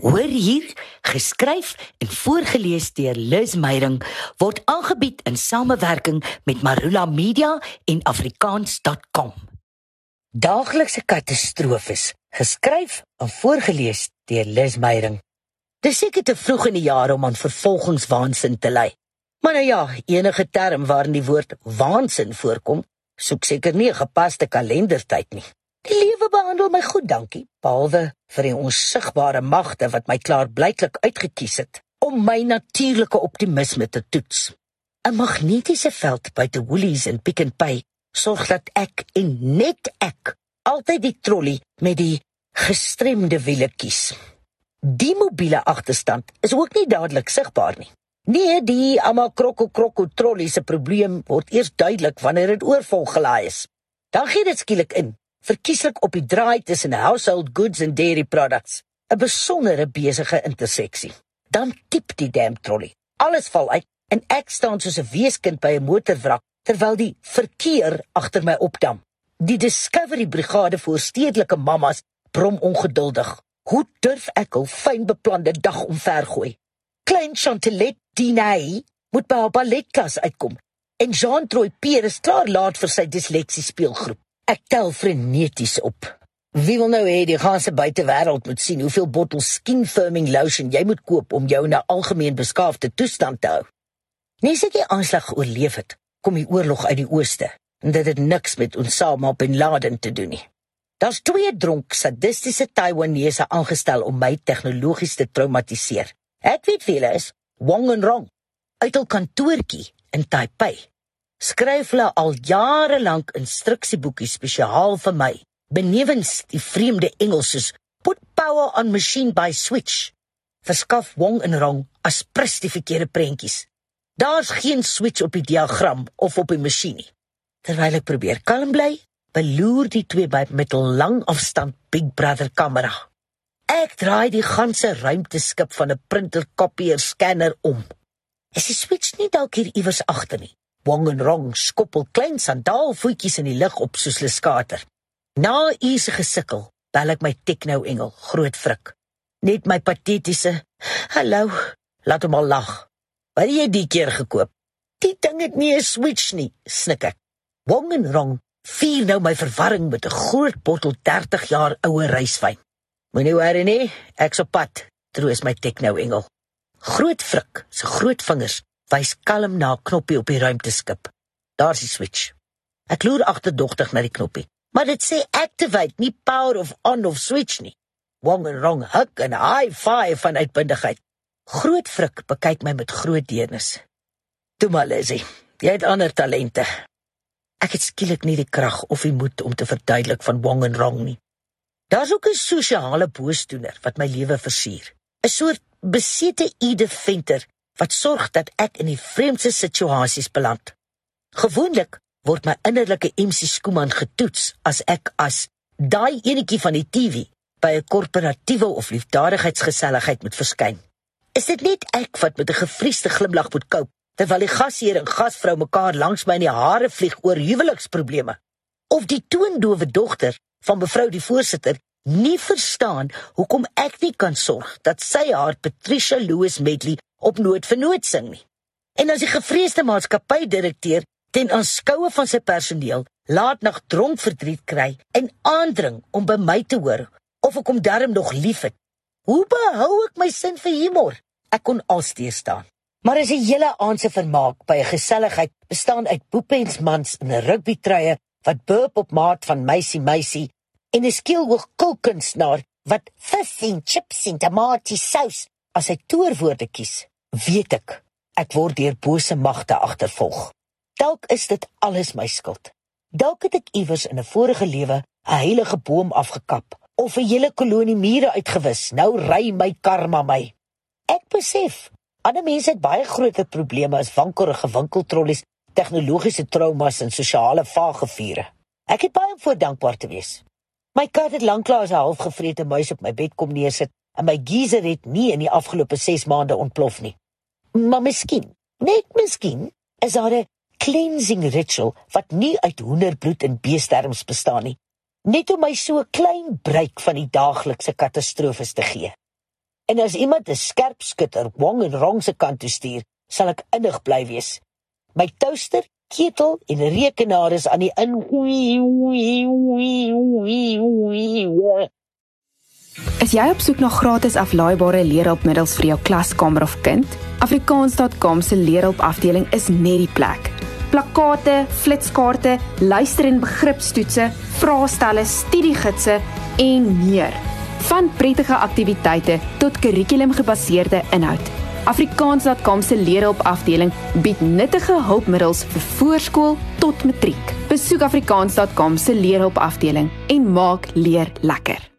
Hoor hier, geskryf en voorgeles deur Liz Meyering word aangebied in samewerking met Marula Media en afrikaans.com. Daaglikse katastrofes, geskryf en voorgeles deur Liz Meyering. Dis seker te vroeg in die jaar om aan vervolgingswaansin te ly. Maar nou ja, enige term waarin die woord waansin voorkom, soek seker nie 'n gepaste kalendertyd nie. Die lewe behandel my goed, dankie, behalwe vir die onsigbare magte wat my klaarblyklik uitgekies het om my natuurlike optimisme te toets. 'n Magnetiese veld buite Woolies en Pick n Pay sorg dat ek en net ek altyd die trolly met die gestremde wiele kies. Die mobiele agterstand is ook nie dadelik sigbaar nie. Nee, die almal krokko krokko trolly se probleem word eers duidelik wanneer dit oorvol gelaai is. Dan gee dit skielik in verkieslik op die draai tussen household goods en dairy products, 'n besondere besige interseksie. Dan tip die dam trolley. Alles val uit en ek staan soos 'n weeskind by 'n motorwrak terwyl die verkeer agter my opdam. Die Discovery Brigade voor stedelike mammas brom ongeduldig. Hoe durf ek al fyn beplande dag omvergooi? Klein Chantelet Dinay moet by haar balletklas uitkom en Jean Troy Pierre is klaar laat vir sy disleksie speelgroep. Ek tel freneties op. Wie wil nou hê die ganse buitewêreld moet sien hoeveel bottels skin firming lotion jy moet koop om jou in 'n algemeen beskaafde toestand te hou? Nes ek die aanslag oorleef het, kom die oorlog uit die ooste en dit het niks met Osama bin Laden te doen nie. Daar's twee dronk sadistiese Taiwanese aangestel om my tegnologies te traumatiseer. Ek weet wie hulle is, Wong en Rong, uit hul kantoortjie in Taipei skryf hulle al jare lank instruksieboekies spesiaal vir my. Benewens die vreemde Engels soos put power on machine by switch. Verskaf Wong en Rong as prins die verkeerde prentjies. Daar's geen switch op die diagram of op die masjien nie. Terwyl ek probeer kalm bly, beloer die twee by met 'n lang afstand Big Brother kamera. Ek draai die ganse ruimteskip van 'n printer kopieer scanner om. Is die switch nie dalk hier iewers agter nie? Wong en Rong skoppel klein sandaalvoetjies in die lug op soos hulle skater. Na ure gesukkel, bel ek my teknou engel, groot frik. Net my patetiese hallo, laat hom al lag. Wat het jy die keer gekoop? Die ding het nie 'n switch nie, snik ek. Wong en Rong vier nou my verwarring met 'n groot bottel 30 jaar oue reiswyn. Moenie worry nie, ek's op pad, troos my teknou engel. Groot frik, se groot vingers wys kalm na 'n knoppie op die ruimteskip. Daar's die switch. Ek loer agterdogtig na die knoppie, maar dit sê activate, nie power of on of switch nie. Wong en Rong huk en high five van uitbundigheid. Groot frik bekyk my met groot deernis. Toe maar Lizzie, jy het ander talente. Ek het skielik nie die krag of die moed om te verduidelik van Wong en Rong nie. Daar's ook 'n sosiale boosdoener wat my lewe versier. 'n Soort besete Ede Venter wat sorg dat ek in die vreemdste situasies beland. Gewoonlik word my innerlike MC Skooman getoets as ek as daai enetjie van die TV by 'n korporatiewe of liefdadigheidsgeselligheid moet verskyn. Is dit net ek wat met 'n gefriesde glimlag moet koop terwyl die gasheer en gasvrou mekaar langs my in die hare vlieg oor huweliksprobleme? Of die toondowe dogter van mevrou die voorsitter nie verstaan hoekom ek nie kan sorg dat sy haar Patricia Louis medley op nood vir nood sing nie. En as die gevreesde maatskappydirekteur ten aanskoue van sy personeel laat nag dronk verdriet kry en aandring om by my te hoor of ek hom darm nog liefhet. Hoe behou ek my sin vir humor? Ek kon alsteer staan. Maar as 'n hele aand se vermaak by 'n geselligheid bestaan uit boepensmans in 'n rugbykruie wat burp op maat van meisie meisie en 'n skielhoog kulkunsnaar wat vis en chips en tamatie sous as hy toorwoorde kies weet ek ek word deur bose magte agtervolg. Dalk is dit alles my skuld. Dalk het ek iewers in 'n vorige lewe 'n heilige boom afgekap of 'n hele kolonie mure uitgewis. Nou ry my karma my. Ek besef, ander mense het baie groter probleme as wankelrige winkeltrollies, tegnologiese traumas en sosiale vaaggeviere. Ek het baie voor dankbaar te wees. My kat het lanklaas 'n halfgevrete muis op my bed kom neersit en my geyser het nie in die afgelope 6 maande ontplof nie. Maar miskien, net miskien, is daar 'n cleansing ritual wat nie uit hoenderbloed en beesterms bestaan nie, net om my so 'n klein breek van die daaglikse katastrofes te gee. En as iemand 'n skerp skutter wong en rong se kant toe stuur, sal ek innig bly wees. My toaster, ketel en rekenaar is aan die in. Is jy op soek na gratis aflaaibare leerhulpmiddels vir jou klaskamer of kind? Afrikaans.com se leerhulp afdeling is net die plek. Plakkate, flitskaarte, luister- en begripstoetse, vraestelle, studiegidse en meer. Van prettige aktiwiteite tot kurrikulumgebaseerde inhoud. Afrikaans.com se leerhulp afdeling bied nuttige hulpmiddels vir voorskool tot matriek. Besoek afrikaans.com se leerhulp afdeling en maak leer lekker.